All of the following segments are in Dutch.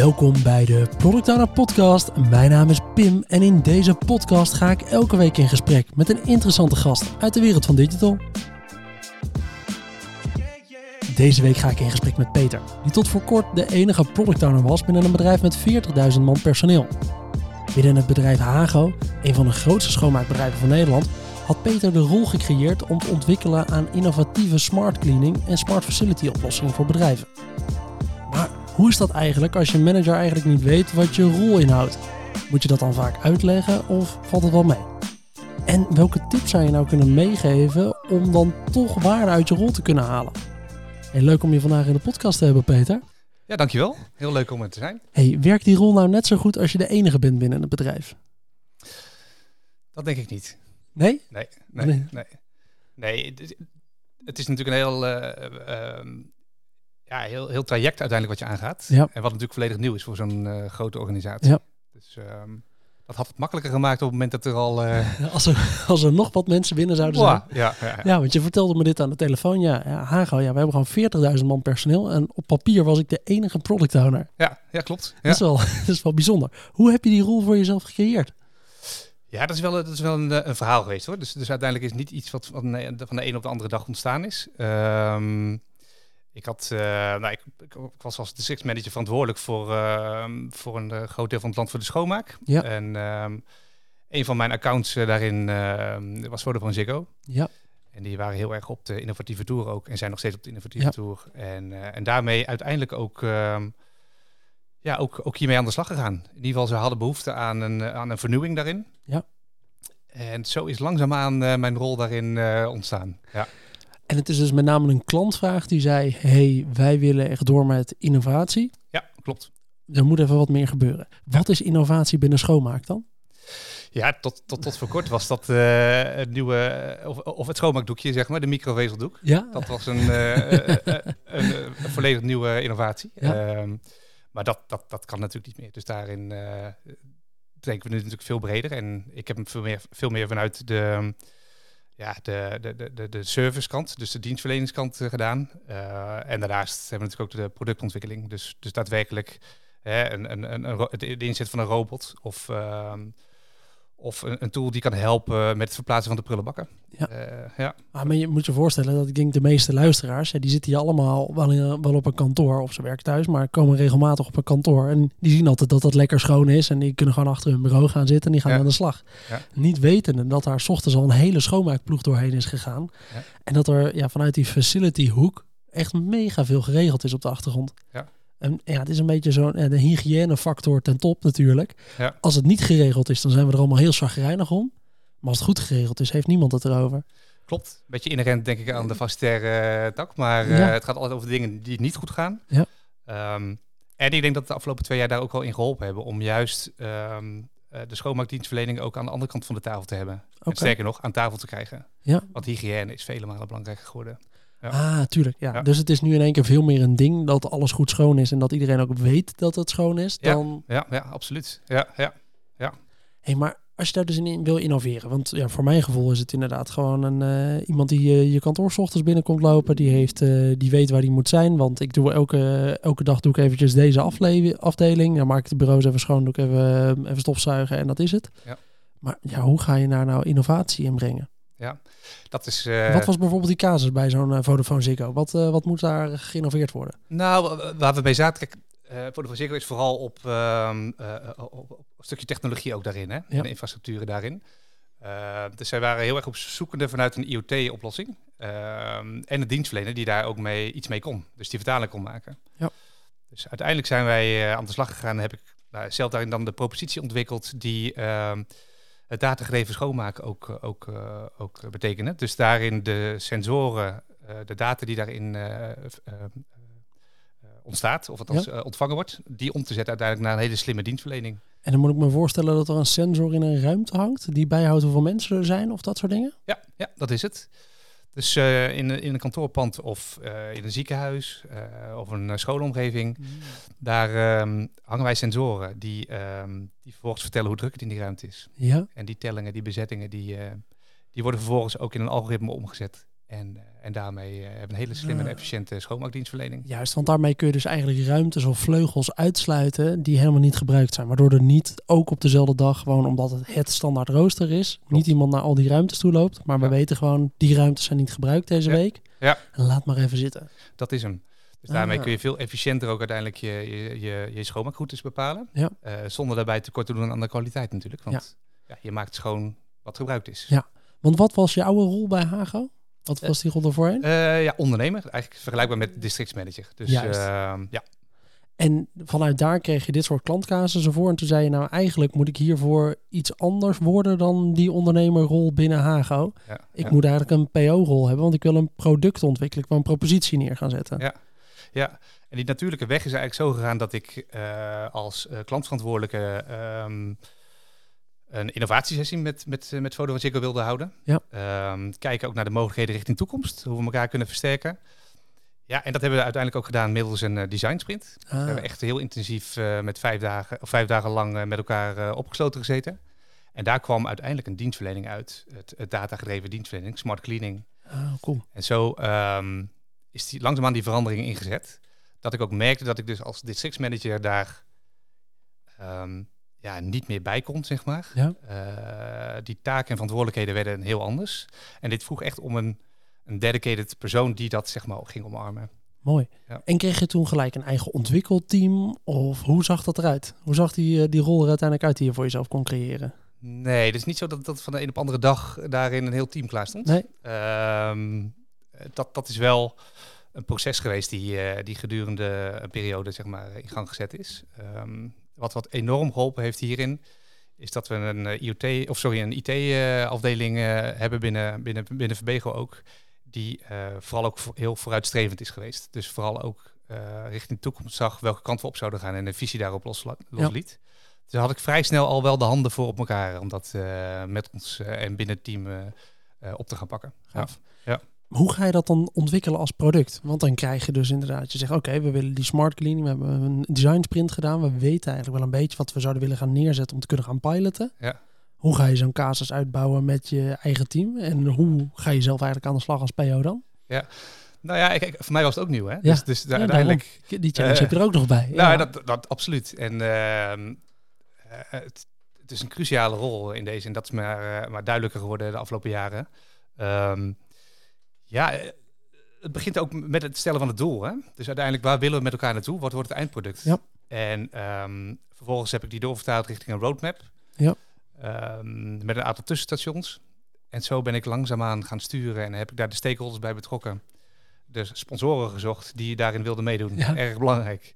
Welkom bij de Product Owner Podcast. Mijn naam is Pim en in deze podcast ga ik elke week in gesprek met een interessante gast uit de wereld van digital. Deze week ga ik in gesprek met Peter, die tot voor kort de enige product owner was binnen een bedrijf met 40.000 man personeel. Binnen het bedrijf Hago, een van de grootste schoonmaakbedrijven van Nederland, had Peter de rol gecreëerd om te ontwikkelen aan innovatieve smart cleaning en smart facility oplossingen voor bedrijven. Hoe is dat eigenlijk als je manager eigenlijk niet weet wat je rol inhoudt? Moet je dat dan vaak uitleggen of valt het wel mee? En welke tips zou je nou kunnen meegeven om dan toch waarde uit je rol te kunnen halen? Hey, leuk om je vandaag in de podcast te hebben, Peter. Ja, dankjewel. Heel leuk om er te zijn. Hey, werkt die rol nou net zo goed als je de enige bent binnen het bedrijf? Dat denk ik niet. Nee? Nee, nee, Nee. nee. Nee, het is, natuurlijk een heel, eh, ehm, ja, heel, heel traject uiteindelijk wat je aangaat. Ja. En wat natuurlijk volledig nieuw is voor zo'n eh, grote organisatie. Ja. Dus ehm, dat had het makkelijker gemaakt op het moment dat er al... eh Als er, als er nog wat mensen binnen zouden zijn. ja, ja, ja. Ja, want je vertelde me dit aan de telefoon. Ja, ja Hago, ja, we hebben gewoon 40.000 man personeel. En op papier was ik de enige product owner. ja, ja, klopt. Ja. Dat, is wel, dat is wel bijzonder. Hoe heb je die rol voor jezelf gecreëerd? Ja, dat is wel, dat is wel een, eh, een verhaal geweest hoor. Dus, dus uiteindelijk is niet iets wat van de, van de een op de andere dag ontstaan is. Ehm, ik, had, eh, nou, ik, ik, ik was als districtsmanager verantwoordelijk voor, ehm, voor een eh, groot deel van het land voor de schoonmaak. Ja. En ehm, een van mijn accounts eh, daarin ehm, was Vodafone Ziggo. Ja, En die waren heel erg op de innovatieve tour ook. En zijn nog steeds op de innovatieve Ja. tour. En, en daarmee uiteindelijk ook, ja, ook, ook hiermee aan de slag gegaan. In ieder geval, ze hadden behoefte aan een, aan een vernieuwing daarin. Ja. En zo is langzaamaan eh mijn rol daarin ontstaan. Ja. En het is dus met name een klantvraag die zei... hey, wij willen echt door met innovatie. ja, klopt. Er moet even wat meer gebeuren. Wat is innovatie binnen schoonmaak dan? Ja, tot, tot, tot voor kort was dat eh, het nieuwe, of, of het schoonmaakdoekje, zeg maar, de microvezeldoek. Ja, Dat was een, eh, eh, een, een volledig nieuwe innovatie. Ja. Ehm, maar dat, dat, dat kan natuurlijk niet meer. Dus daarin eh denken we nu natuurlijk veel breder. En ik heb hem veel meer, veel meer vanuit de, ja, de, de, de, de, servicekant, dus de dienstverleningskant eh, gedaan. Eh, en daarnaast hebben we natuurlijk ook de productontwikkeling. Dus, dus daadwerkelijk hè, een, een, een, de inzet van een robot of... ehm, of een, een tool die kan helpen met het verplaatsen van de prullenbakken. Ja. Eh, ja. Ah, maar je moet je voorstellen dat ik denk de meeste luisteraars... hè, die zitten hier allemaal wel, in- wel op een kantoor of ze werken thuis... maar komen regelmatig op een kantoor. En die zien altijd dat dat lekker schoon is... en die kunnen gewoon achter hun bureau gaan zitten en die gaan Ja. aan de slag. Ja. Niet wetende dat daar 's ochtends al een hele schoonmaakploeg doorheen is gegaan. Ja. En dat er ja, vanuit die facility hoek echt mega veel geregeld is op de achtergrond. Ja. En ja, het is een beetje zo'n eh, de hygiënefactor ten top natuurlijk. Ja. Als het niet geregeld is, dan zijn we er allemaal heel chagrijnig om. Maar als het goed geregeld is, heeft niemand het erover. Klopt. Beetje inherent denk ik aan de facetaire eh, tak. Maar eh, Ja. het gaat altijd over dingen die niet goed gaan. Ja. Ehm, en ik denk dat de afgelopen twee jaar daar ook wel in geholpen hebben. Om juist ehm, eh, de schoonmaakdienstverlening ook aan de andere kant van de tafel te hebben. En sterker nog, aan tafel te krijgen. Ja. Want hygiëne is vele malen belangrijker geworden. Ja. Ah, tuurlijk. Ja. Ja. Dus het is nu in één keer veel meer een ding dat alles goed schoon is en dat iedereen ook weet dat het schoon is. Ja. Dan, Ja, ja absoluut. Ja, ja. hey, maar als je daar dus in wil innoveren, want ja, voor mijn gevoel is het inderdaad gewoon een, eh, iemand die eh, je kantoor ochtends binnenkomt lopen, die, heeft, eh, die weet waar die moet zijn. Want ik doe elke, elke dag doe ik eventjes deze afdeling, dan maak ik de bureaus even schoon, doe ik even, even stofzuigen en dat is het. Ja. Maar ja, hoe ga je daar nou innovatie in brengen? Dat is... eh, Wat was bijvoorbeeld die casus bij zo'n eh, Vodafone Ziggo? Wat, eh, wat moet daar geïnnoveerd worden? Nou, wa- waar we bij zaten, kijk, voor de verzekering is vooral op, ehm, eh, op, een stukje technologie ook daarin, hè? Ja. En de infrastructuren daarin. Dus zij waren heel erg op zoekende vanuit een IoT-oplossing. Ehm, en een dienstverlener die daar ook mee, iets mee kon. Dus die vertaling kon maken. Ja. Dus uiteindelijk zijn wij aan de slag gegaan heb ik nou, zelf daarin dan de propositie ontwikkeld die ehm, het datagedreven schoonmaken ook, eh, ook, eh, ook betekenen. Dus daarin de sensoren, eh, de data die daarin eh, eh, eh, ontstaat, of althans eh, ontvangen wordt, die om te zetten uiteindelijk naar een hele slimme dienstverlening. En dan moet ik me voorstellen dat er een sensor in een ruimte hangt die bijhoudt hoeveel mensen er zijn of dat soort dingen. Ja, ja dat is het. Dus eh, in, een- in een kantoorpand of eh, in een ziekenhuis eh, of een schoolomgeving, daar ehm, hangen wij sensoren die, ehm, die vervolgens vertellen hoe druk het in die ruimte is. Ja, En die tellingen, die bezettingen, die, die worden vervolgens ook in een algoritme omgezet. En, eh, en daarmee hebben we een hele slimme en efficiënte schoonmaakdienstverlening. Juist, want daarmee kun je dus eigenlijk ruimtes of vleugels uitsluiten die helemaal niet gebruikt zijn. Waardoor er niet ook op dezelfde dag, gewoon omdat het het standaard rooster is, niet iemand naar al die ruimtes toe loopt. Maar we weten gewoon, die ruimtes zijn niet gebruikt deze Ja. week. Ja. En laat maar even zitten. Dat is hem. Dus daarmee Ah. kun je veel efficiënter ook uiteindelijk je, je, je, je schoonmaakroutes bepalen. Ja. Eh, zonder daarbij tekort te doen aan de kwaliteit natuurlijk. Want ja. je maakt schoon wat gebruikt is. Ja. Want wat was je oude rol bij Hago? Wat was die rol ervoorheen? Eh, ja, ondernemer. Eigenlijk vergelijkbaar met districtsmanager. Dus ehm, ja, En vanuit daar kreeg je dit soort klantcasussen voor. En toen zei je, nou eigenlijk moet ik hiervoor iets anders worden dan die ondernemerrol binnen Hago. ja, Ik ja. moet eigenlijk een PO-rol hebben, want ik wil een product ontwikkelen. Ik wil een propositie neer gaan zetten. Ja. Ja, en die natuurlijke weg is eigenlijk zo gegaan dat ik eh, als eh, klantverantwoordelijke ehm, een innovatiesessie met, met, eh, met Foto van Ziggo wilde houden. Ja. Ehm, kijken ook naar de mogelijkheden richting toekomst, hoe we elkaar kunnen versterken. Ja, en dat hebben we uiteindelijk ook gedaan middels een eh, design sprint. We Ah, hebben echt heel intensief eh, met vijf dagen, of vijf dagen lang met elkaar opgesloten gezeten. En daar kwam uiteindelijk een dienstverlening uit. Het, het datagedreven dienstverlening, smart cleaning. ah, cool. En zo ehm, is die, langzaamaan die verandering ingezet. Dat ik ook merkte dat ik dus als districtsmanager daar ehm, ja, niet meer bij kon, zeg maar. Ja. Eh, die taken en verantwoordelijkheden werden heel anders. En dit vroeg echt om een, een dedicated persoon die dat zeg maar ging omarmen. Mooi. Ja. En kreeg je toen gelijk een eigen ontwikkelteam? Of hoe zag dat eruit? Hoe zag die, eh, die rol er uiteindelijk uit die je voor jezelf kon creëren? Nee, het is niet zo dat, dat van de een op andere dag daarin een heel team klaar stond. Nee? Ehm, dat, dat is wel een proces geweest die, eh, die gedurende een periode zeg maar, in gang gezet is. Ehm, wat, wat enorm geholpen heeft hierin, is dat we een eh, IoT, of sorry, een IT-afdeling hebben binnen, binnen, binnen Verbego ook, die eh, vooral ook heel vooruitstrevend is geweest. Dus vooral ook eh, richting de toekomst zag welke kant we op zouden gaan en een visie daarop losliet. Dus daar had ik vrij snel al wel de handen voor op elkaar om dat eh, met ons eh, en binnen het team eh, eh, op te gaan pakken. Ja. Gaaf. Ja. Hoe ga je dat dan ontwikkelen als product? Want dan krijg je dus inderdaad, je zegt oké, we willen die smart cleaning, we hebben een design sprint gedaan. We weten eigenlijk wel een beetje wat we zouden willen gaan neerzetten om te kunnen gaan piloten. Ja. Hoe ga je zo'n casus uitbouwen met je eigen team? En hoe ga je zelf eigenlijk aan de slag als PO dan? Nou ja, ik, ik- voor mij was het ook nieuw, hè? Ja. Dus, dus Ja, uiteindelijk... Die challenge heb je er ook nog bij. Nou, Ja. dat, dat absoluut. En ehm, eh, het, het is een cruciale rol in deze. En dat is maar, eh, maar duidelijker geworden de afgelopen jaren. Ehm, ja, eh, het begint ook met het stellen van het doel. Hè? Dus uiteindelijk, waar willen we met elkaar naartoe? Wat wordt het eindproduct? Ja. En ehm, vervolgens heb ik die doorvertaald richting een roadmap. Ja. Ehm, met een aantal tussenstations. En zo ben ik langzaamaan gaan sturen en heb ik daar de stakeholders bij betrokken. Dus sponsoren gezocht die daarin wilden meedoen. Ja. Erg belangrijk.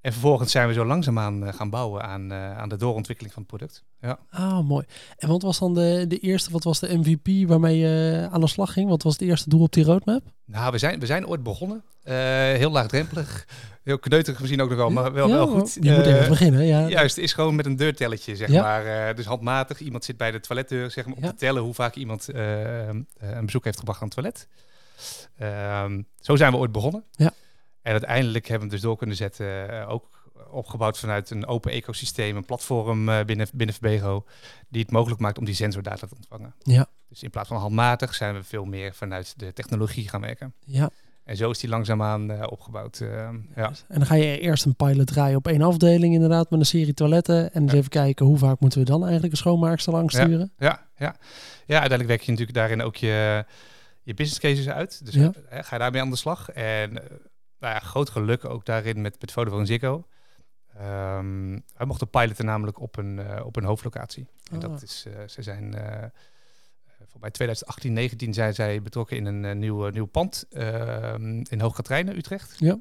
En vervolgens zijn we zo langzaamaan eh, gaan bouwen aan, eh, aan de doorontwikkeling van het product. Ja. Ah, mooi. En wat was dan de, de eerste, wat was de MVP waarmee je aan de slag ging? Wat was het eerste doel op die roadmap? Nou, we zijn, we zijn ooit begonnen. Eh, heel laagdrempelig. Heel kneuterig misschien ook nog wel, maar wel, Ja, wel goed. Je moet Eh, even beginnen, ja. Juist, is gewoon met een deurtelletje, zeg Ja. maar. Eh, dus handmatig. Iemand zit bij de toiletdeur, zeg maar, om Ja. te tellen hoe vaak iemand eh, eh, een bezoek heeft gebracht aan het toilet. Ehm, zo zijn we ooit begonnen. Ja. En uiteindelijk hebben we hem dus door kunnen zetten, eh, ook opgebouwd vanuit een open ecosysteem, een platform eh, binnen, binnen Verbego, die het mogelijk maakt om die sensordata te ontvangen. Ja. Dus in plaats van handmatig zijn we veel meer vanuit de technologie gaan werken. Ja. En zo is die langzaamaan eh, opgebouwd. ja. En dan ga je eerst een pilot draaien op één afdeling inderdaad met een serie toiletten. En eens Ja. even kijken hoe vaak moeten we dan eigenlijk een schoonmaakster langs Ja. sturen. Ja, ja. ja, uiteindelijk werk je natuurlijk daarin ook je, je business cases uit. Dus Ja. ga je daarmee aan de slag. En nou ja, groot geluk ook daarin met, met Vodafone Ziggo. Ehm wij mochten piloten namelijk op een, eh, op een hoofdlocatie. En Ah. dat is, eh, ze zijn, eh voor mij 2018, 19 zijn zij betrokken in een nieuw, nieuw pand ehm, in Hoogkaterijnen, Utrecht. Ja.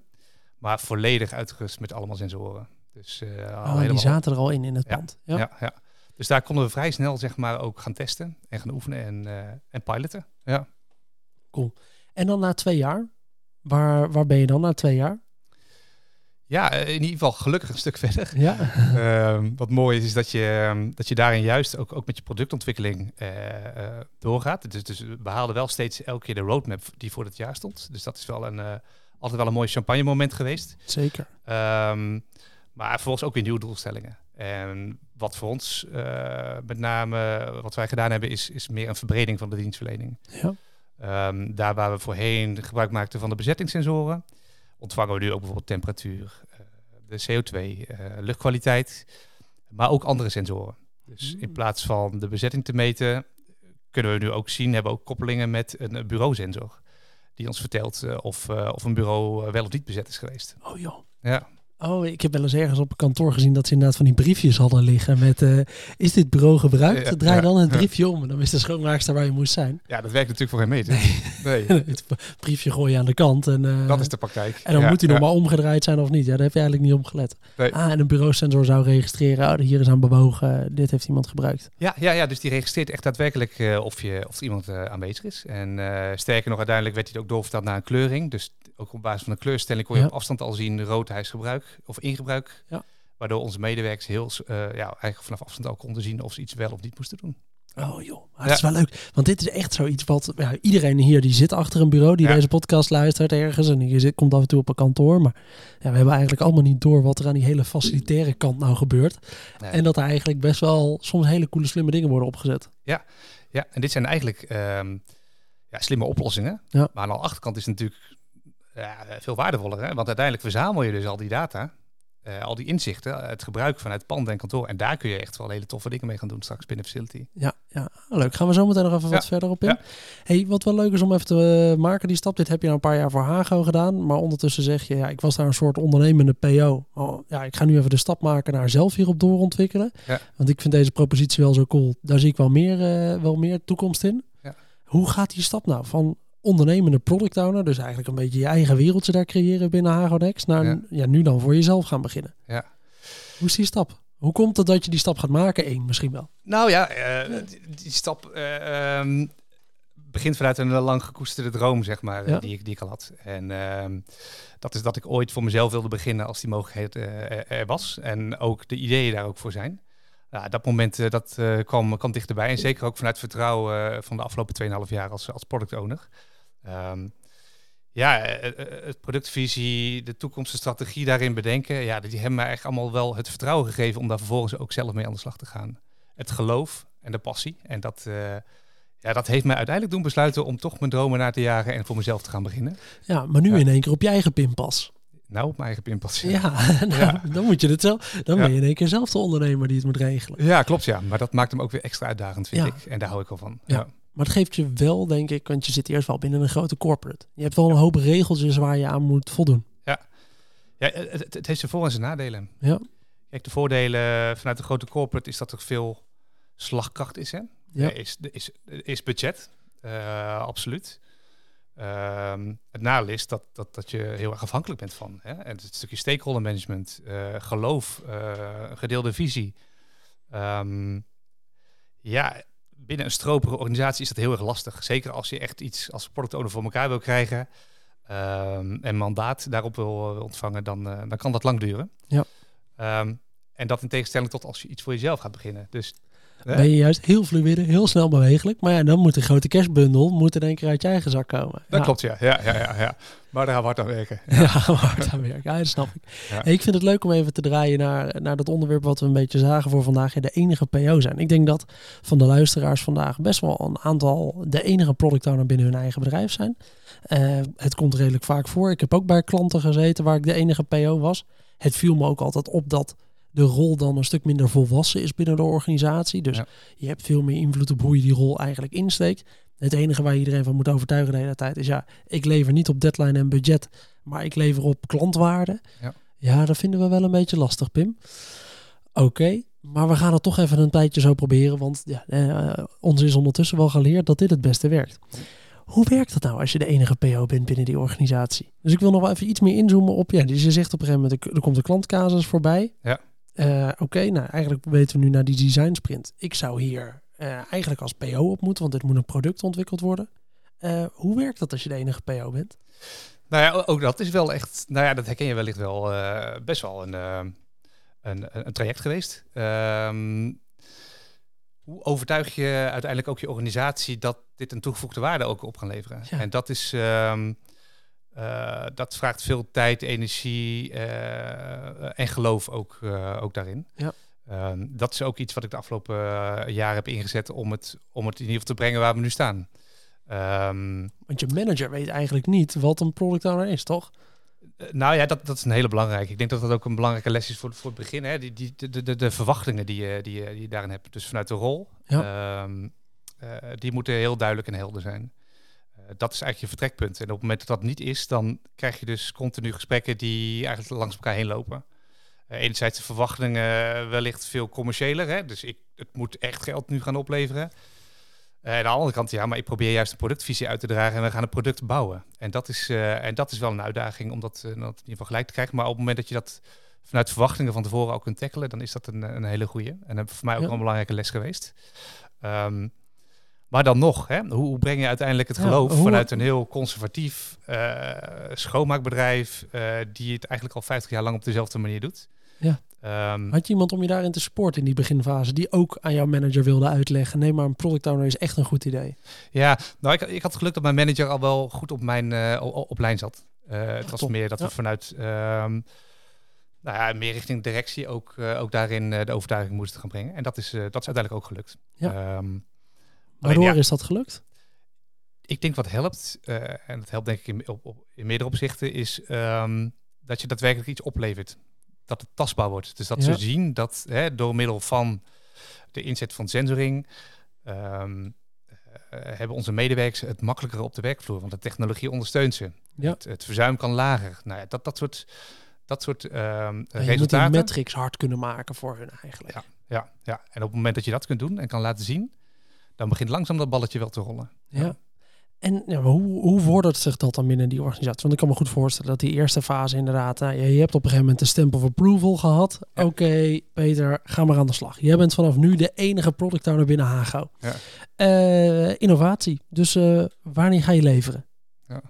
Maar volledig uitgerust met allemaal sensoren. Dus, al Oh, die zaten er al in in het Ja. pand. Ja. ja. Ja, Dus daar konden we vrij snel zeg maar ook gaan testen en gaan oefenen en, en piloten. Ja. En dan na twee jaar, waar, waar ben je dan na twee jaar? ja, eh, in ieder geval gelukkig een stuk verder. Ja. Ehm, wat mooi is, is dat je, ehm, dat je daarin juist ook, ook met je productontwikkeling eh, eh, doorgaat. Dus, dus we haalden wel steeds elke keer de roadmap die voor het jaar stond. Dus dat is wel een, altijd wel een mooi champagne moment geweest. Zeker. Ehm, maar vervolgens ook weer nieuwe doelstellingen. En wat voor ons met name, wat wij gedaan hebben, is, is meer een verbreding van de dienstverlening. Ja. Ehm, daar waar we voorheen gebruik maakten van de bezettingssensoren, ontvangen we nu ook bijvoorbeeld temperatuur, uh, de CO2, uh, luchtkwaliteit, maar ook andere sensoren. Dus in plaats van de bezetting te meten, kunnen we nu ook zien, hebben we ook koppelingen met een bureausensor. Die ons vertelt of, of een bureau wel of niet bezet is geweest. Oh joh. Ja. Oh, ik heb wel eens ergens op een kantoor gezien dat ze inderdaad van die briefjes hadden liggen met uh, is dit bureau gebruikt? Ja, Draai ja, dan het ja. briefje om en dan is de schoonmaakster waar je moest zijn. Ja, dat werkt natuurlijk voor geen meter. Nee. het briefje gooi je aan de kant en, uh, dat is de praktijk. en dan moet hij nog maar omgedraaid zijn of niet. Ja, daar heb je eigenlijk niet op gelet. Nee. Ah, en een bureausensor zou registreren, oh, hier is aan bewogen, dit heeft iemand gebruikt. Ja, ja, ja, dus die registreert echt daadwerkelijk eh, of, je, of iemand eh, aanwezig is. En eh, sterker nog, uiteindelijk werd hij ook doorvertaald naar een kleuring. Dus ook op basis van de kleurstelling kon je Ja. op afstand al zien rood hij is gebruik of in gebruik. Ja. Waardoor onze medewerkers heel, eh, ja, eigenlijk vanaf afstand al konden zien of ze iets wel of niet moesten doen. Oh joh, maar Ja. het is wel leuk. Want dit is echt zoiets wat ja, iedereen hier die zit achter een bureau, die Ja. deze podcast luistert ergens en die zit, komt af en toe op een kantoor. Maar ja, we hebben eigenlijk allemaal niet door wat er aan die hele facilitaire kant nou gebeurt. Nee. En dat er eigenlijk best wel soms hele coole slimme dingen worden opgezet. Ja, en dit zijn eigenlijk ehm, ja, slimme oplossingen. Ja. Maar aan de achterkant is het natuurlijk ja, veel waardevoller. Hè? Want uiteindelijk verzamel je dus al die data, eh, al die inzichten, het gebruik vanuit pand en kantoor. En daar kun je echt wel hele toffe dingen mee gaan doen straks binnen Facility. Ja, ja, leuk. Gaan we zo meteen nog even wat verder op in. Ja. Hey, wat wel leuk is om even te eh, maken, die stap. Dit heb je nou een paar jaar voor Hago gedaan. Maar ondertussen zeg je, ja, ik was daar een soort ondernemende PO. Oh, ja, ik ga nu even de stap maken naar zelf hierop doorontwikkelen. Ja. Want ik vind deze propositie wel zo cool. Daar zie ik wel meer, eh, wel meer toekomst in. Hoe gaat die stap nou van ondernemende product owner, dus eigenlijk een beetje je eigen wereldje daar creëren binnen Hagonex, naar Ja. nu dan voor jezelf gaan beginnen? Ja. Hoe is die stap? Hoe komt het dat je die stap gaat maken? Eén, misschien wel. Nou ja, eh, die, die stap eh, ehm, begint vanuit een lang gekoesterde droom, zeg maar, Ja. die, ik, die ik al had. En ehm, dat is dat ik ooit voor mezelf wilde beginnen als die mogelijkheid eh, er- was. En ook de ideeën daar ook voor zijn. Dat moment dat, kwam, kwam dichterbij. En zeker ook vanuit vertrouwen van de afgelopen 2,5 jaar als, als product owner. Ehm, ja, eh, eh, het productvisie, de toekomst, de strategie daarin bedenken. Ja, die hebben mij echt allemaal wel het vertrouwen gegeven om daar vervolgens ook zelf mee aan de slag te gaan. Het geloof en de passie. En dat, eh, ja, dat heeft mij uiteindelijk doen besluiten om toch mijn dromen na te jagen en voor mezelf te gaan beginnen. Ja, maar nu Ja. in één keer op je eigen pinpas. Nou, op mijn eigen pinpas. Ja, nou, Ja. dan moet je het zelf. Dan ben je in één keer zelf de ondernemer die het moet regelen. Ja, klopt ja. Maar dat maakt hem ook weer extra uitdagend, vind ik. En daar hou ik wel van. Ja. Ja. Maar het geeft je wel, denk ik, want je zit eerst wel binnen een grote corporate. Je hebt wel een hoop regeltjes waar je aan moet voldoen. Ja, het, het, het heeft zijn voor- en zijn nadelen. Ja. Kijk, de voordelen vanuit de grote corporate is dat er veel slagkracht is. Hè? Ja. Er, is, er, is, er is budget, eh, absoluut. Ehm, het nadeel is dat, dat, dat je heel erg afhankelijk bent van. Hè? En het stukje stakeholder management, eh, geloof, eh, gedeelde visie. Ehm, ja, binnen een stropere organisatie is dat heel erg lastig. Zeker als je echt iets als product owner voor elkaar wil krijgen. ehm, en mandaat daarop wil, wil ontvangen, dan, eh, dan kan dat lang duren. Ja. Ehm, en dat in tegenstelling tot als je iets voor jezelf gaat beginnen. Dus Ben je juist heel fluïde, heel snel bewegelijk. Maar ja, dan moet een grote cashbundel moet in één keer uit je eigen zak komen. Dat ja. klopt, ja. Ja, ja, ja, ja. Maar daar gaan we hard aan werken. Ja, hard aan werken. Ja, dat snap ik. Ja. Hey, ik vind het leuk om even te draaien naar, naar dat onderwerp wat we een beetje zagen voor vandaag. De enige PO zijn. Ik denk dat van de luisteraars vandaag best wel een aantal de enige product owner binnen hun eigen bedrijf zijn. Eh, het komt redelijk vaak voor. Ik heb ook bij klanten gezeten waar ik de enige PO was. Het viel me ook altijd op dat de rol dan een stuk minder volwassen is binnen de organisatie. Dus Ja. je hebt veel meer invloed op hoe je die rol eigenlijk insteekt. Het enige waar je iedereen van moet overtuigen de hele tijd is ja, ik lever niet op deadline en budget, maar ik lever op klantwaarde. Ja. ja dat vinden we wel een beetje lastig, Pim. Oké, maar we gaan het toch even een tijdje zo proberen, want ja, eh, ons is ondertussen wel geleerd dat dit het beste werkt. Hoe werkt dat nou als je de enige PO bent binnen die organisatie? Dus ik wil nog wel even iets meer inzoomen op, ja, dus je zegt op een gegeven moment, er- komt een klantcasus voorbij. Ja. Eh, Oké, nou eigenlijk weten we nu naar die design sprint. Ik zou hier eh, eigenlijk als PO op moeten, want dit moet een product ontwikkeld worden. Eh, hoe werkt dat als je de enige PO bent? Nou ja, ook dat is wel echt, nou ja, dat herken je wellicht wel, best wel een, een, een traject geweest. Ehm, hoe overtuig je uiteindelijk ook je organisatie dat dit een toegevoegde waarde ook op kan leveren? Ja. En dat is, ehm, eh, dat vraagt veel tijd, energie eh, en geloof ook, eh, ook daarin. Ja. Ehm, dat is ook iets wat ik de afgelopen jaren heb ingezet om het, om het in ieder geval te brengen waar we nu staan. Ehm, Want je manager weet eigenlijk niet wat een product owner is, toch? Nou ja, dat, dat is een hele belangrijke. Ik denk dat dat ook een belangrijke les is voor, voor het begin. Hè? Die, die, de, de, de verwachtingen die je, die, je, die je daarin hebt. Dus vanuit de rol. Ehm, eh, die moeten heel duidelijk en helder zijn. Uh, dat is eigenlijk je vertrekpunt. En op het moment dat dat niet is, dan krijg je dus continu gesprekken die eigenlijk langs elkaar heen lopen. Uh, enerzijds de verwachtingen wellicht veel commerciëler. Hè? Dus ik, het moet echt geld nu gaan opleveren. Uh, aan de andere kant, ja, maar ik probeer juist een productvisie uit te dragen en we gaan een product bouwen. En dat is, uh, en dat is wel een uitdaging om dat, uh, dat in ieder geval gelijk te krijgen. Maar op het moment dat je dat vanuit verwachtingen van tevoren ook kunt tackelen, dan is dat een, een hele goede. En dat is voor mij ook ja. een belangrijke les geweest. Um, maar dan nog, hè, hoe, breng je uiteindelijk het geloof ja, vanuit een heel conservatief schoonmaakbedrijf, die het eigenlijk al 50 jaar lang op dezelfde manier doet? Ja. Um, Had je iemand om je daarin te supporten in die beginfase, die ook aan jouw manager wilde uitleggen? Nee, maar een product owner is echt een goed idee. Ja, nou, ik, ik had geluk dat mijn manager al wel goed op mijn uh, op lijn zat. Uh, het was top. meer dat ja. we vanuit, um, nou ja, meer richting directie ook, uh, ook daarin de overtuiging moesten gaan brengen. En dat is, dat is uiteindelijk ook gelukt. Ja. Um, Waardoor ja, is dat gelukt? Ik denk wat helpt, en dat helpt denk ik in, op, op, in meerdere opzichten, is dat je daadwerkelijk iets oplevert dat het tastbaar wordt. Dus dat ja. ze zien dat hè, door middel van de inzet van sensoring um, uh, hebben onze medewerkers het makkelijker op de werkvloer, want de technologie ondersteunt ze. Ja. Het, het verzuim kan lager. Nou ja, dat, dat soort, dat soort um, en resultaten. Je moet die metrics hard kunnen maken voor hun eigenlijk. Ja, ja, ja, en op het moment dat je dat kunt doen en kan laten zien, dan begint langzaam dat balletje wel te rollen. Ja. ja. En ja, hoe, hoe vordert zich dat dan binnen die organisatie? Want ik kan me goed voorstellen dat die eerste fase inderdaad... Uh, je hebt op een gegeven moment een stamp of approval gehad. Ja. Oké, okay, Peter, ga maar aan de slag. Jij bent vanaf nu de enige product owner binnen Hago. Ja. Uh, innovatie. Dus uh, wanneer ga je leveren?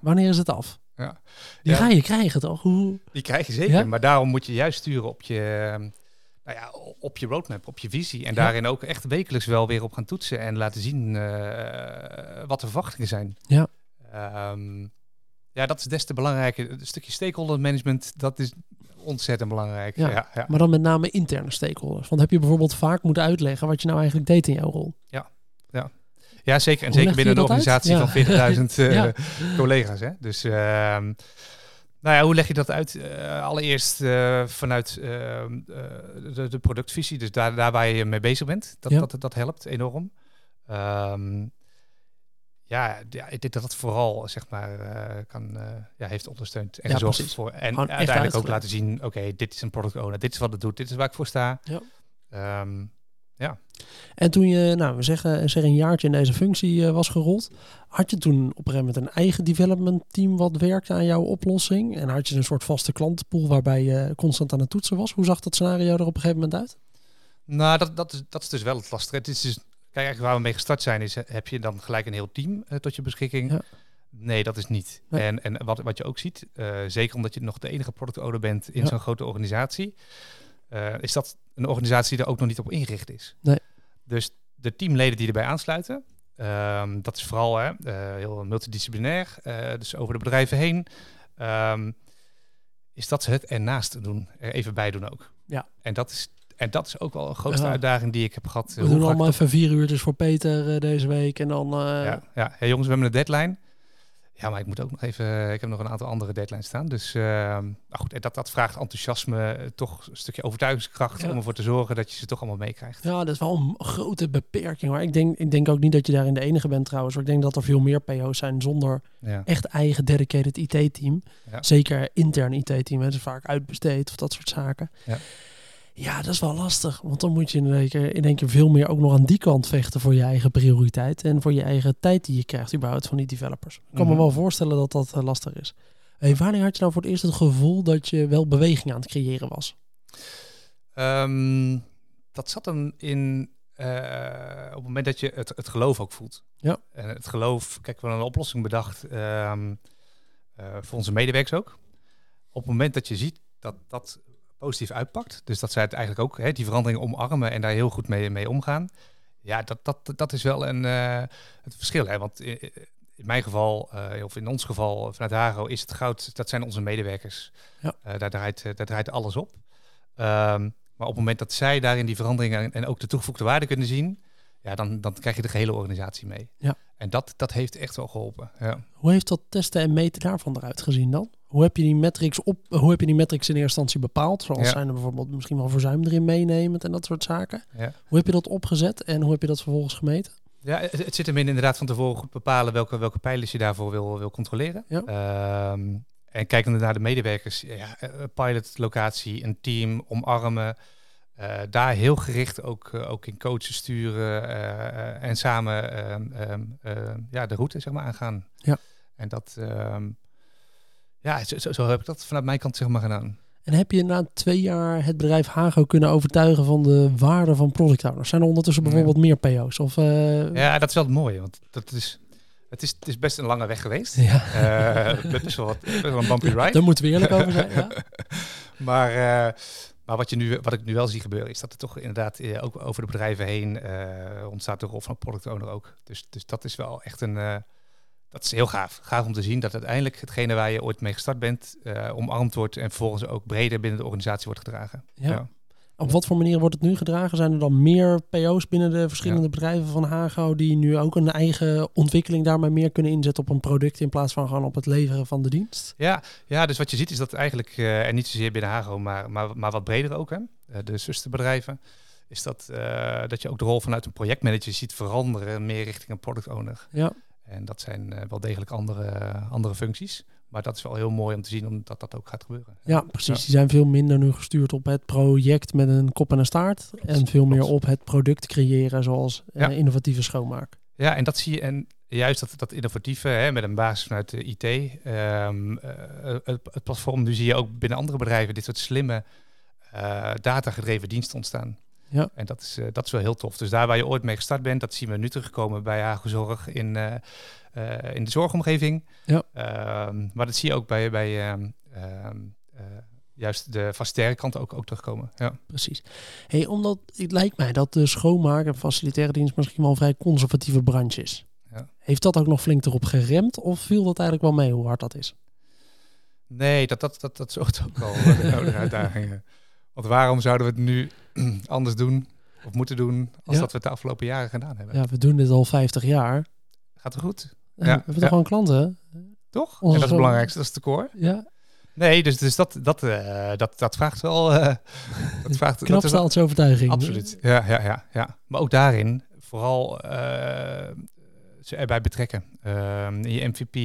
Wanneer is het af? Ja. Die ga je krijgen, toch? Hoe... Die krijg je zeker, maar daarom moet je juist sturen op je nou ja, op je roadmap, op je visie. En ja. daarin ook echt wekelijks wel weer op gaan toetsen en laten zien uh, wat de verwachtingen zijn. Ja. Um, ja, dat is des te belangrijker. Een stukje stakeholder management, dat is ontzettend belangrijk. Ja. Ja, ja. Maar dan met name interne stakeholders. Want heb je bijvoorbeeld vaak moeten uitleggen wat je nou eigenlijk deed in jouw rol? Ja, ja. Ja, zeker. En Hoe zeker binnen een organisatie van 40.000 uh, collega's. Hè? Dus uh, nou ja, hoe leg je dat uit? Uh, allereerst uh, vanuit uh, de, de, productvisie, dus daar, daar waar je mee bezig bent. Dat, ja. dat, dat helpt enorm. Um, ja, ja, ik denk dat dat vooral zeg maar kan, ja, heeft ondersteund en ja, gezorgd precies. voor. En Gewoon uiteindelijk ook laten zien, oké, okay, dit is een product owner, dit is wat het doet, dit is waar ik voor sta. Ja. Um, ja. En toen je, nou, we zeggen, zeg een jaartje in deze functie uh, was gerold, had je toen op een gegeven moment een eigen development team wat werkte aan jouw oplossing? En had je een soort vaste klantenpool waarbij je constant aan het toetsen was? Hoe zag dat scenario er op een gegeven moment uit? Nou, dat, dat, is, dat is dus wel het lastige. Het is dus, kijk, eigenlijk waar we mee gestart zijn, is heb je dan gelijk een heel team uh, tot je beschikking? Ja. Nee, dat is niet. Nee. En, en wat, wat je ook ziet, uh, zeker omdat je nog de enige product owner bent in ja. zo'n grote organisatie, uh, is dat een organisatie die er ook nog niet op ingericht is. Nee. Dus de teamleden die erbij aansluiten, um, dat is vooral hè, uh, heel multidisciplinair, uh, dus over de bedrijven heen, um, is dat ze het ernaast doen, er even bij doen ook. Ja. En dat is, en dat is ook wel een grootste ja. uitdaging die ik heb gehad. We doen allemaal even vier uurtjes voor Peter uh, deze week en dan... Ja, ja. Hey, jongens, we hebben een deadline. Ja, maar ik moet ook nog even. Ik heb nog een aantal andere deadlines staan. Dus uh, nou goed, dat, dat vraagt enthousiasme, toch een stukje overtuigingskracht ja. om ervoor te zorgen dat je ze toch allemaal meekrijgt. Ja, dat is wel een grote beperking. Maar ik denk, ik denk ook niet dat je daarin de enige bent trouwens. Maar ik denk dat er veel meer PO's zijn zonder ja. echt eigen dedicated IT-team. Ja. Zeker intern IT-team, dus vaak uitbesteed of dat soort zaken. Ja. Ja, dat is wel lastig. Want dan moet je in één, keer, in één keer veel meer ook nog aan die kant vechten voor je eigen prioriteit. En voor je eigen tijd die je krijgt überhaupt van die developers. Ik kan mm -hmm. me wel voorstellen dat dat uh, lastig is. Hey, wanneer had je nou voor het eerst het gevoel dat je wel beweging aan het creëren was? Um, dat zat hem in uh, op het moment dat je het, het geloof ook voelt. Ja. En het geloof, kijk, we hebben een oplossing bedacht um, uh, voor onze medewerkers ook. Op het moment dat je ziet dat dat positief uitpakt. Dus dat zij het eigenlijk ook, hè, die veranderingen omarmen en daar heel goed mee, mee omgaan. Ja, dat, dat, dat is wel een, uh, het verschil. Hè? Want in, in mijn geval, uh, of in ons geval vanuit Hago, is het goud, dat zijn onze medewerkers. Ja. Uh, daar, draait, daar draait alles op. Um, maar op het moment dat zij daarin die veranderingen en ook de toegevoegde waarde kunnen zien, ja, dan, dan krijg je de gehele organisatie mee. Ja. En dat, dat heeft echt wel geholpen. Ja. Hoe heeft dat testen en meten daarvan eruit gezien dan? Hoe heb je die metrics op? Hoe heb je die metrics in eerste instantie bepaald? Zoals Ja. zijn er bijvoorbeeld misschien wel verzuim erin meenemend en dat soort zaken. Ja. Hoe heb je dat opgezet en hoe heb je dat vervolgens gemeten? Ja, het, het zit hem in inderdaad van tevoren goed bepalen welke, welke pijlers je daarvoor wil, wil controleren. Ja. Ehm, en kijkende naar de medewerkers, ja, eh, pilotlocatie, een team, omarmen. eh, daar heel gericht ook, eh, ook in coachen sturen en samen ehm, ehm, ja, de route zeg maar, aangaan. Ja. En dat, ja, zo, zo, zo heb ik dat vanuit mijn kant zeg maar gedaan. En heb je na twee jaar het bedrijf Hago kunnen overtuigen van de waarde van product owners? Zijn er ondertussen Ja. bijvoorbeeld meer PO's? Of, eh, Ja, dat is wel het mooie, want dat is, het, is, het is best een lange weg geweest. ja. Eh, best wel wat, best wel een bumpy ride. Daar moeten we eerlijk over zijn. Ja. maar, eh, maar wat, je nu, wat ik nu wel zie gebeuren, is dat er toch inderdaad eh, ook over de bedrijven heen ontstaat de rol van een product owner ook. Dus, dus dat is wel echt een. Dat is heel gaaf. Gaaf om te zien dat uiteindelijk hetgene waar je ooit mee gestart bent, eh, omarmd wordt en vervolgens ook breder binnen de organisatie wordt gedragen. Ja. Op wat voor manier wordt het nu gedragen? Zijn er dan meer PO's binnen de verschillende bedrijven van Hago die nu ook een eigen ontwikkeling daarmee meer kunnen inzetten op een product in plaats van gewoon op het leveren van de dienst? Ja, ja, dus wat je ziet is dat eigenlijk, eh, en niet zozeer binnen Hago, maar, maar, maar wat breder ook, hè, eh, de zusterbedrijven, is dat, dat je ook de rol vanuit een projectmanager ziet veranderen, meer richting een product owner. Ja, En dat zijn eh, wel degelijk andere, andere functies. Maar dat is wel heel mooi om te zien omdat dat ook gaat gebeuren. ja precies. Die zijn veel minder nu gestuurd op het project met een kop en een staart. En veel meer op het product creëren zoals eh, innovatieve schoonmaak. Ja, en dat zie je. En juist dat, dat innovatieve, hè, met een basis vanuit de IT, ehm, eh, het, het platform, nu zie je ook binnen andere bedrijven dit soort slimme eh datagedreven diensten ontstaan. Ja. En dat is, eh, dat is wel heel tof. Dus daar waar je ooit mee gestart bent, dat zien we nu terugkomen bij Hago Zorg in, eh, eh, in de zorgomgeving. Ja. Ehm, maar dat zie je ook bij, bij ehm, ehm, eh, juist de facilitaire kant ook, ook terugkomen. Ja. Precies. Hey, omdat het lijkt mij dat de schoonmaak en facilitaire dienst misschien wel een vrij conservatieve branche is. Ja. Heeft dat ook nog flink erop geremd of viel dat eigenlijk wel mee hoe hard dat is? Nee, dat, dat, dat, dat zorgt ook al voor de uitdagingen. Want waarom zouden we het nu anders doen of moeten doen als Ja. dat we het de afgelopen jaren gedaan hebben? Ja, we doen dit al 50 jaar. Gaat het goed? Ja, we hebben toch gewoon klanten? Toch? Onze en dat is het belangrijkste, dat is de core. Ja, Nee, dus, dus dat, dat, eh, dat, dat vraagt wel... eh, dat vraagt, dat knap is wel- staaltje overtuiging. Absoluut. Ja, ja, ja, ja. Maar ook daarin vooral eh, ze erbij betrekken. Ehm, in je MVP,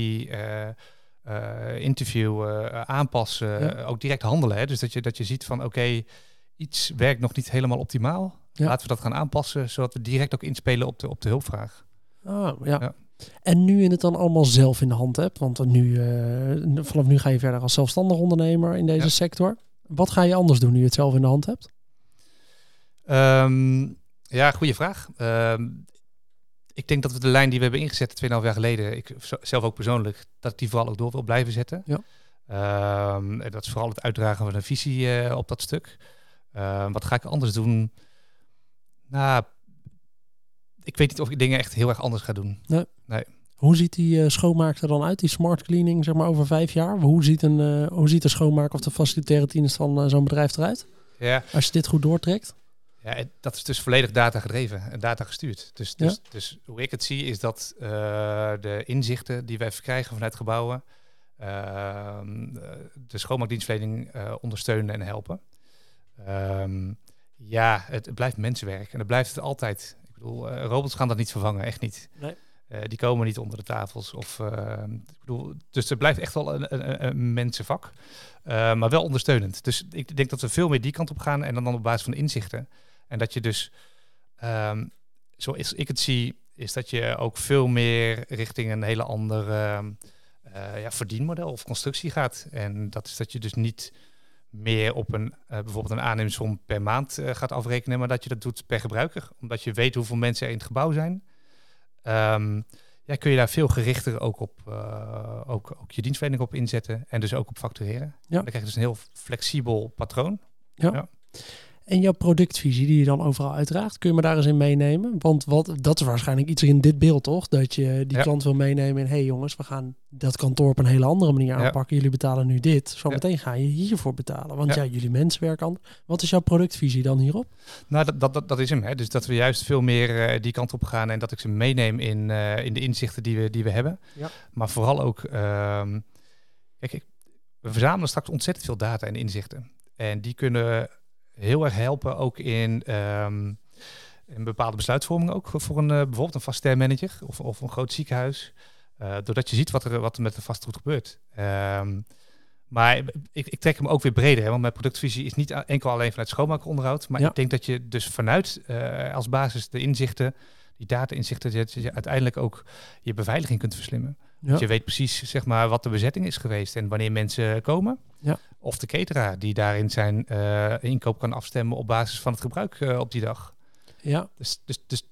eh, interview, eh, aanpassen, Ja. ook direct handelen. Hè? Dus dat je, dat je ziet van oké, iets werkt nog niet helemaal optimaal. Ja. Laten we dat gaan aanpassen, zodat we direct ook inspelen op de, op de hulpvraag. Oh, ja. Ja. En nu je het dan allemaal zelf in de hand hebt, want nu, eh, vanaf nu ga je verder als zelfstandig ondernemer in deze sector. Wat ga je anders doen nu je het zelf in de hand hebt? Ehm, ja, goede vraag. Ehm, ik denk dat we de lijn die we hebben ingezet 2,5 jaar geleden, ik zelf ook persoonlijk, dat ik die vooral ook door wil blijven zetten. Ja. Ehm, en dat is vooral het uitdragen van een visie eh, op dat stuk. Ehm, wat ga ik anders doen? Nou, ik weet niet of ik dingen echt heel erg anders ga doen. Hoe ziet die eh, schoonmaak er dan uit, die smart cleaning, zeg maar over vijf jaar? Hoe ziet, een, eh, hoe ziet de schoonmaak of de facilitaire dienst van zo'n bedrijf eruit? Ja, Als je dit goed doortrekt? Ja, dat is dus volledig data gedreven en data gestuurd. Dus, Ja. dus, dus hoe ik het zie is dat eh, de inzichten die wij verkrijgen vanuit gebouwen ehm, eh, de schoonmaakdienstverlening eh, ondersteunen en helpen. Ehm, ja, het, het blijft mensenwerk en dat blijft het altijd. Ik bedoel, robots gaan dat niet vervangen, echt niet. Nee. Die komen niet onder de tafels. Of, eh, ik bedoel, dus het blijft echt wel een, een, een mensenvak, maar wel ondersteunend. Dus ik denk dat we veel meer die kant op gaan en dan, dan op basis van inzichten. En dat je dus, ehm, zoals ik het zie, is dat je ook veel meer richting een hele andere eh, ja, verdienmodel of constructie gaat. En dat is dat je dus niet meer op een eh, bijvoorbeeld een aannemerssom per maand eh, gaat afrekenen, maar dat je dat doet per gebruiker. Omdat je weet hoeveel mensen er in het gebouw zijn. Ehm, ja, kun je daar veel gerichter ook op ook, ook je dienstverlening op inzetten en dus ook op factureren. Dan krijg je dus een heel flexibel patroon. En jouw productvisie die je dan overal uitdraagt, kun je me daar eens in meenemen? Want wat, dat is waarschijnlijk iets in dit beeld, toch? Dat je die Ja. klant wil meenemen in... hé hey jongens, we gaan dat kantoor op een hele andere manier Ja. aanpakken. Jullie betalen nu dit. Zometeen ga je hiervoor betalen. Want ja, jullie mensen werken anders. Wat is jouw productvisie dan hierop? Nou, dat, dat, dat, dat is hem. Hè. Dus dat we juist veel meer eh, die kant op gaan en dat ik ze meeneem in, eh, in de inzichten die we, die we hebben. Ja. Maar vooral ook, ehm, kijk, we verzamelen straks ontzettend veel data en inzichten. En die kunnen heel erg helpen ook in, ehm, in bepaalde besluitvorming ook voor een, eh, bijvoorbeeld een vaststermanager of, of een groot ziekenhuis. Eh, doordat je ziet wat er, wat er met de vastgoed gebeurt. Ehm, maar ik, ik trek hem ook weer breder, hè, want mijn productvisie is niet enkel alleen vanuit schoonmaakonderhoud. Maar Ja. ik denk dat je dus vanuit eh, als basis de inzichten, die data-inzichten, dat je uiteindelijk ook je beveiliging kunt verslimmen. Ja. Dus je weet precies zeg maar, wat de bezetting is geweest en wanneer mensen komen. Ja. Of de cateraar die daarin zijn eh, inkoop kan afstemmen op basis van het gebruik eh, op die dag. ja. Dus, dus, dus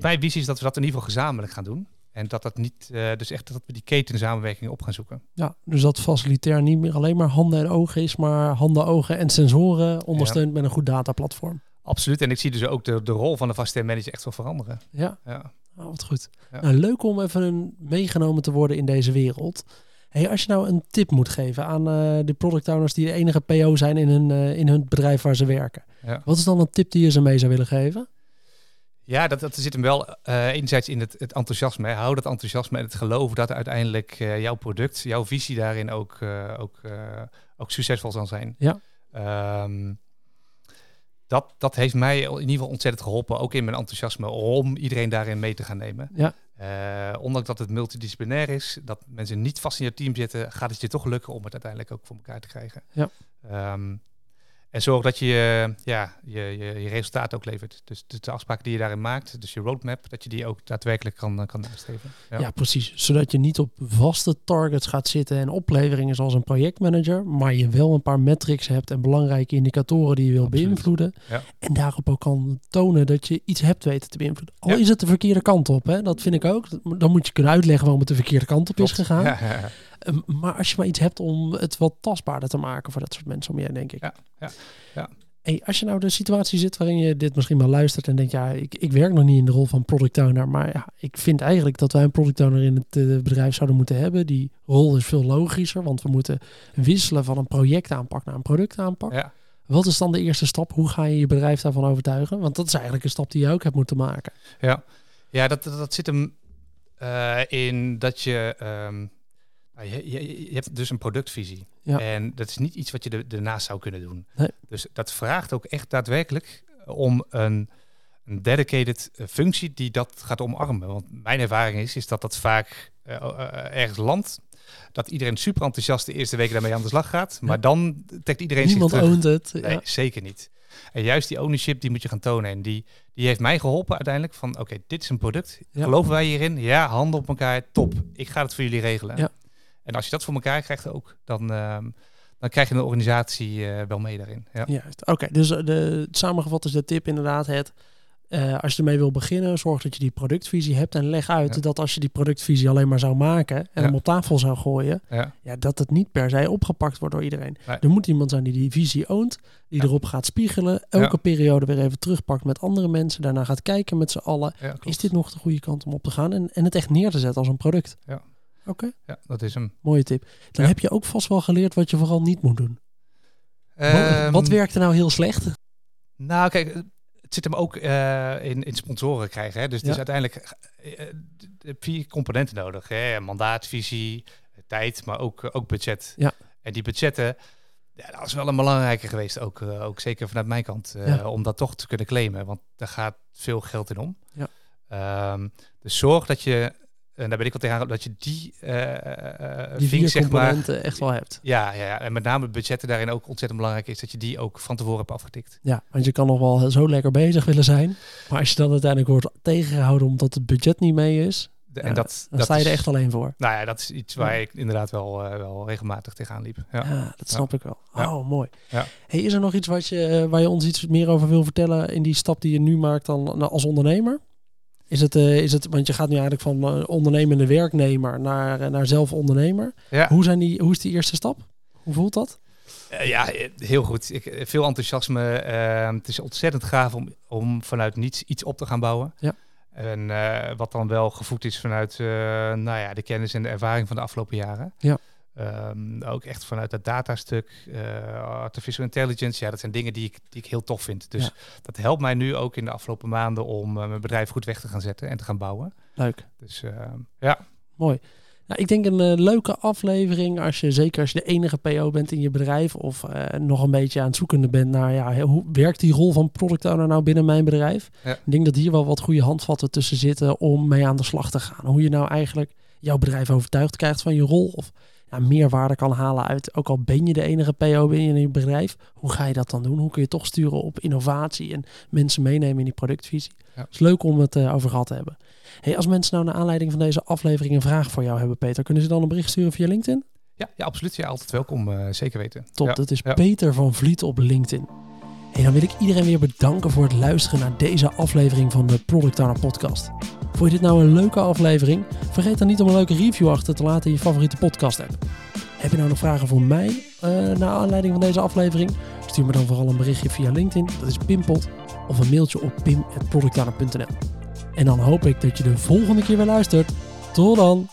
mijn visie is dat we dat in ieder geval gezamenlijk gaan doen. En dat dat niet, eh, dus echt dat we die ketensamenwerking op gaan zoeken. Ja, dus dat facilitair niet meer alleen maar handen en ogen is, maar handen, ogen en sensoren ondersteund met een goed dataplatform. Absoluut. En ik zie dus ook de, de rol van de vaste manager echt wel veranderen. Ja, Ja. Oh, wat goed. Ja. Nou, leuk om even een- meegenomen te worden in deze wereld. Hey, als je nou een tip moet geven aan eh, de product owners die de enige PO zijn in hun, eh, in hun bedrijf waar ze werken. Ja. Wat is dan een tip die je ze mee zou willen geven? Ja, dat, dat zit hem wel eh enerzijds in het, het enthousiasme. Hè. Hou dat enthousiasme en het geloof dat uiteindelijk jouw product, jouw visie daarin ook, ook, ook succesvol zal zijn. Ja. Ehm, dat, dat heeft mij in ieder geval ontzettend geholpen, ook in mijn enthousiasme, om iedereen daarin mee te gaan nemen. Ja. Eh, ondanks dat het multidisciplinair is, dat mensen niet vast in je team zitten, gaat het je toch lukken om het uiteindelijk ook voor elkaar te krijgen. Ja. Ehm, en zorg dat je je- ja, je, je, je resultaat ook levert. Dus, dus de afspraken die je daarin maakt, dus je roadmap, dat je die ook daadwerkelijk kan, eh, kan nastreven. Ja. precies. Zodat je niet op vaste targets gaat zitten en opleveringen zoals een projectmanager, maar je wel een paar metrics hebt en belangrijke indicatoren die je wil Absoluut. beïnvloeden. Ja. En daarop ook kan tonen dat je iets hebt weten te beïnvloeden. Al Ja. is het de verkeerde kant op, hè? dat vind ik ook. Dan moet je kunnen uitleggen waarom het de verkeerde kant op is gegaan. Um, maar als je maar iets hebt om het wat tastbaarder te maken voor dat soort mensen om je heen, denk ik. Ja, ja, ja. Hey, als je nou de situatie zit waarin je dit misschien wel luistert en denkt, ja, ik, ik werk nog niet in de rol van product owner, maar ja, ik vind eigenlijk dat wij een product owner in het eh, bedrijf zouden moeten hebben. Die rol is veel logischer, want we moeten wisselen van een projectaanpak naar een productaanpak. Ja. Wat is dan de eerste stap? Hoe ga je je bedrijf daarvan overtuigen? Want dat is eigenlijk een stap die je ook hebt moeten maken. Ja, ja dat, dat, dat zit hem eh, in dat je, ehm, je, je. Je hebt dus een productvisie. Ja. En dat is niet iets wat je er, ernaast zou kunnen doen. Nee. Dus dat vraagt ook echt daadwerkelijk om een, een dedicated eh, functie die dat gaat omarmen. Want mijn ervaring is, is dat dat vaak eh, eh, ergens landt. Dat iedereen super enthousiast de eerste weken daarmee aan de slag gaat. Maar dan trekt iedereen Niemand zich terug. oont het. Nee, Ja. zeker niet. En juist die ownership, die moet je gaan tonen. En die, die heeft mij geholpen uiteindelijk van, oké, dit is een product. Ja. Geloven wij hierin? Ja, handen op elkaar, top. Ik ga het voor jullie regelen. Ja. En als je dat voor elkaar krijgt ook, dan, ehm, dan krijg je een organisatie eh, wel mee daarin. Ja. Juist. Oké, dus eh, de, samengevat is de tip inderdaad het. eh, als je ermee wil beginnen, zorg dat je die productvisie hebt en leg uit Ja. dat als je die productvisie alleen maar zou maken en Ja. hem op tafel zou gooien, Ja. ja, dat het niet per se opgepakt wordt door iedereen. Nee. Er moet iemand zijn die die visie oont, die erop gaat spiegelen, elke periode weer even terugpakt met andere mensen, daarna gaat kijken met z'n allen, is dit nog de goede kant om op te gaan en, en het echt neer te zetten als een product. Ja. Oké, Ja, dat is hem. mooie tip. Dan Ja. heb je ook vast wel geleerd wat je vooral niet moet doen. Wat, Ehm, wat werkt er nou heel slecht? Nou, kijk, het zit hem ook eh, in, in sponsoren krijgen. Hè? Dus het Ja. is uiteindelijk eh, eh, vier componenten nodig. Hè? Mandaat, visie, tijd, maar ook, ook budget. Ja. En die budgetten, ja, dat is wel een belangrijke geweest. Ook, ook zeker vanuit mijn kant. Ja. Om dat toch te kunnen claimen. Want daar gaat veel geld in om. Ja. Dus zorg dat je, en daar ben ik wel tegen dat je die, eh, Die vink, zeg maar, echt wel hebt. ja, ja, ja, en met name budgetten daarin ook ontzettend belangrijk is dat je die ook van tevoren hebt afgetikt. Ja, want je kan nog wel zo lekker bezig willen zijn. Maar als je dan uiteindelijk wordt tegengehouden omdat het budget niet mee is, De- Ja, en dat, dan dat sta je er echt alleen voor. Nou ja, dat is iets waar Ja. ik inderdaad wel, wel regelmatig tegenaan liep. Ja. Ja, dat snap ik wel. Oh, mooi. Ja. Hey, is er nog iets wat je, waar je ons iets meer over wil vertellen in die stap die je nu maakt dan nou, als ondernemer? Is het, eh, is het, want je gaat nu eigenlijk van eh, ondernemende werknemer naar, eh, naar zelf ondernemer. Ja. Hoe, zijn die, hoe is die eerste stap? Hoe voelt dat? Uh, ja, heel goed. Ik, veel enthousiasme. het is ontzettend gaaf om, om vanuit niets iets op te gaan bouwen. Ja. En wat dan wel gevoed is vanuit nou ja, de kennis en de ervaring van de afgelopen jaren. Ja. Ehm, ook echt vanuit dat datastuk, uh, artificial intelligence. Ja, dat zijn dingen die ik, die ik heel tof vind. Dus dat helpt mij nu ook in de afgelopen maanden om uh, mijn bedrijf goed weg te gaan zetten en te gaan bouwen. Leuk. Dus uh, ja. Mooi. Nou, ik denk een leuke aflevering als je, zeker als je de enige PO bent in je bedrijf of nog een beetje aan het zoekende bent naar ja, hoe werkt die rol van product owner nou binnen mijn bedrijf. Ja. Ik denk dat hier wel wat goede handvatten tussen zitten om mee aan de slag te gaan. Hoe je nou eigenlijk jouw bedrijf overtuigd krijgt van je rol of ja, meerwaarde kan halen uit, ook al ben je de enige PO binnen je bedrijf, hoe ga je dat dan doen? Hoe kun je toch sturen op innovatie en mensen meenemen in die productvisie? Ja. Het is leuk om het uh, over gehad te hebben. Hey, als mensen nou naar aanleiding van deze aflevering een vraag voor jou hebben, Peter, kunnen ze dan een bericht sturen via LinkedIn? Ja, ja absoluut. Ja, altijd welkom. Uh, zeker weten. Top, ja. dat is Peter van Vliet op LinkedIn. En dan wil ik iedereen weer bedanken voor het luisteren naar deze aflevering van de Product Owner Podcast. Vond je dit nou een leuke aflevering? Vergeet dan niet om een leuke review achter te laten in je favoriete podcast app. Heb je nou nog vragen voor mij uh, naar aanleiding van deze aflevering? Stuur me dan vooral een berichtje via LinkedIn, dat is Pimpot, of een mailtje op pim.productowner.nl. En dan hoop ik dat je de volgende keer weer luistert. Tot dan!